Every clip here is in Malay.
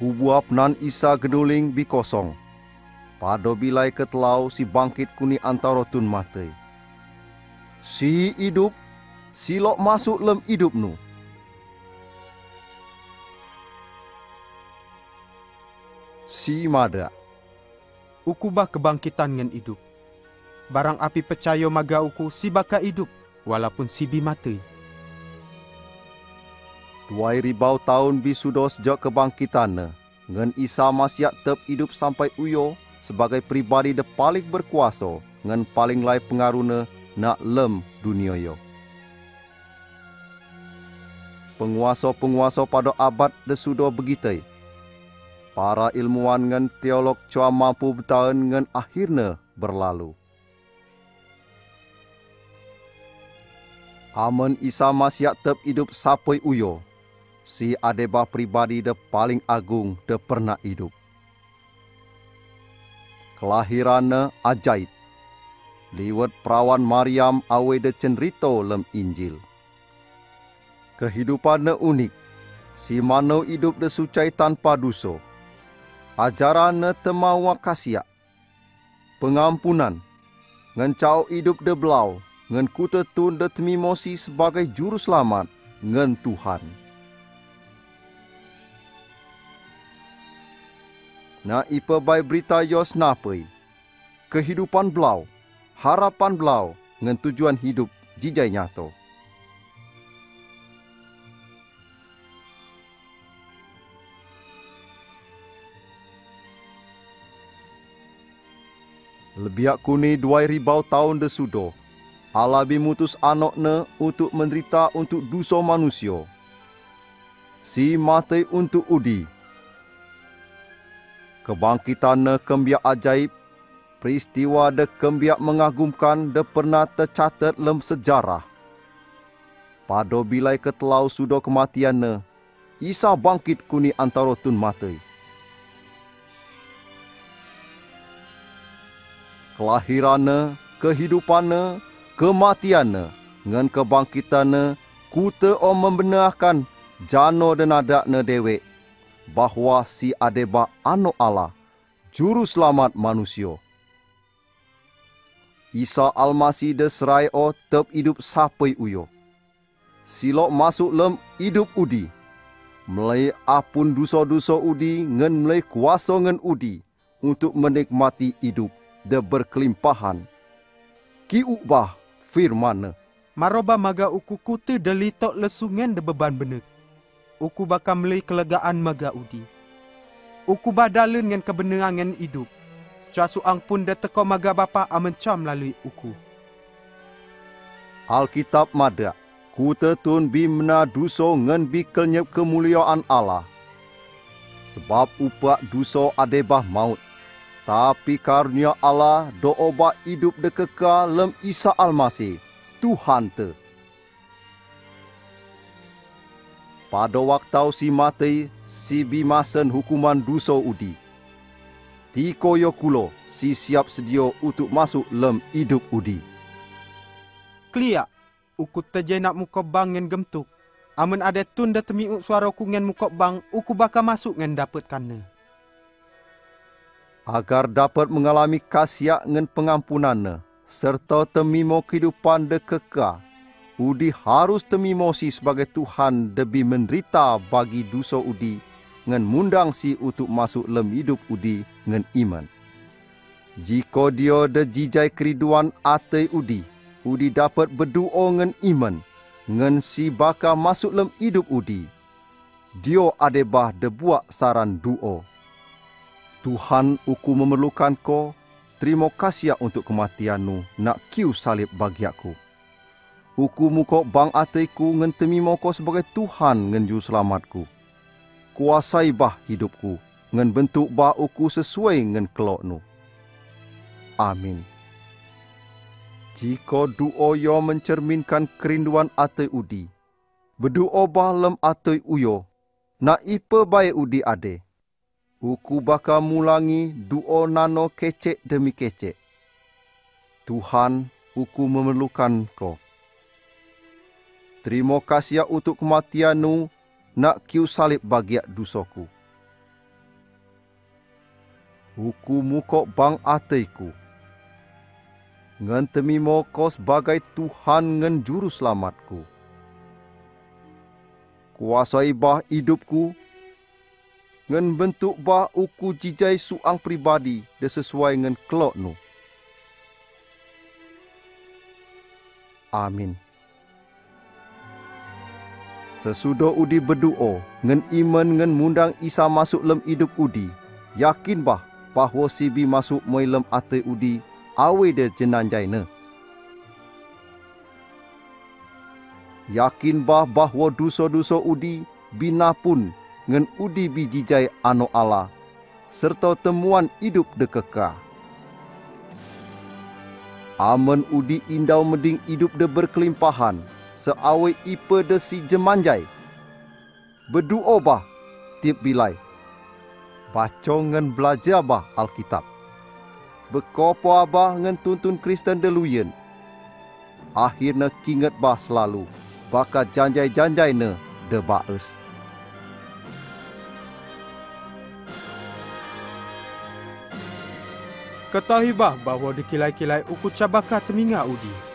Kubuap nan isa genuling bi kosong. Pado bilai ketelau si bangkit kuni antara tun matai. Si hidup, silok masuk lem hidup nu. Si mada. Uku bah kebangkitan ngan hidup. Barang api percaya maga uku si baka hidup walaupun si bi mati. Dua ribau tahun bi sudah sejak kebangkitan ngan Isa masih tep hidup sampai uyo sebagai pribadi de paling berkuasa ngan paling lai pengaruhna nak lem dunia yo. Penguasa-penguasa pada abad de sudah begitu. Para ilmuwan ngan teolog cua mampu bertahan ngan akhirnya berlalu. Aman Isa masih tep hidup sampai uyo si adeba pribadi de paling agung de pernah hidup. Kelahirannya ajaib. Liwat perawan Maryam awe de cenrito lem Injil. Kehidupannya unik. Si mano hidup de sucai tanpa duso. Ajarannya temawa kasih. Pengampunan. Ngencau hidup de belau. Ngen kutetun de temimosi sebagai juru selamat. Ngen Tuhan. Na ipa bai berita yos napai. Kehidupan belau, harapan belau, ngan tujuan hidup jijai nyato. Lebiak kuni dua ribau tahun desudo. Allah bimutus anoknya untuk menderita untuk dosa manusia. Si mati untuk udi, kebangkitan kembiak ajaib, peristiwa de kembiak mengagumkan de pernah tercatat dalam sejarah. Pada bilai ketelau sudah kematian Isa bangkit kuni antara tun mati. Kelahiran, kehidupan, kematian, ngan kebangkitan, kuta om membenarkan jano dan adak ne dewek bahawa si adeba ano Allah, juru selamat manusia. Isa Almasih desrai o tep hidup sapai uyo. Silok masuk lem hidup udi. Mulai apun dosa-dosa udi ngen mulai kuasa ngen udi untuk menikmati hidup de berkelimpahan. Ki ubah firman. Maroba maga uku kutu delitok lesungan de beban benek uku bakal melai kelegaan maga udi. Uku badalun dengan kebenaran dengan hidup. Cua suang pun dah teko maga bapa amencam melalui uku. Alkitab mada, ku tetun bi mena duso ngen bi kenyep kemuliaan Allah. Sebab upak duso adebah maut. Tapi karunia Allah do oba hidup dekeka lem Isa Almasih, Tuhan te. Pada waktu si mati si bimasen hukuman duso udi. Ti koyo kulo si siap sedia untuk masuk lem hidup udi. Klia, ukut teje nak muka bang ngen gemtuk. Amun ada tun dah temiuk suara ku ngen muka bang, uku bakal masuk ngen dapat kana. Agar dapat mengalami kasih ngen pengampunan serta temimo kehidupan dekeka Udi harus temimosi sebagai Tuhan debi menderita bagi dosa Udi ngan mundang si untuk masuk lem hidup Udi ngan iman. Jika dia de jijai keriduan atai Udi, Udi dapat berdoa ngan iman ngan si baka masuk lem hidup Udi. Dia adebah de buat saran doa. Tuhan uku memerlukan ko, terima kasih untuk kematianmu nak kiu salib bagi aku. Uku muka bang atiku ngentemi moko sebagai Tuhan ngenju selamatku. Kuasai bah hidupku ngen bentuk bah uku sesuai ngen keloknu. Amin. Jika duo yo mencerminkan kerinduan ate udi, berduo bah lem ate uyo, na ipe baik udi ade. Uku baka mulangi duo nano kecek demi kecek. Tuhan, uku memerlukan kau. Terima kasih untuk kematianmu nak kiu salib bagi dosaku. Uku mukok bang ateiku. Ngan temimo kau sebagai Tuhan ngan juru selamatku. Kuasai bah hidupku. Ngan bentuk bah uku jijai suang pribadi de sesuai ngan kelok nu. Amin. Sesudah udi berdoa, ngan iman ngan mundang Isa masuk lem hidup udi, yakin bah bahawa sibi masuk moi lem ate udi, awe de jenanjai ne. Yakin bah bahawa dosa-dosa udi bina pun ngan udi bijijai ano Allah, serta temuan hidup de kekal. Amen udi indau meding hidup de berkelimpahan, seawe ipe de si jemanjai. Berdoa bah tiap bilai. Baca ngan belajar bah Alkitab. Bekopo abah ngan tuntun Kristen deluyen. Akhirnya kinget bah selalu. Baka janjai-janjai ne de baes. Ketahui bah bahawa di kilai-kilai uku cabaka teminga udi.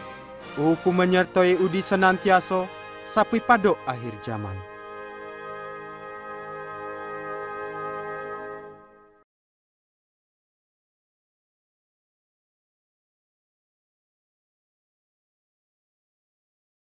Uku menyertai udi senantiasa sampai pada akhir zaman.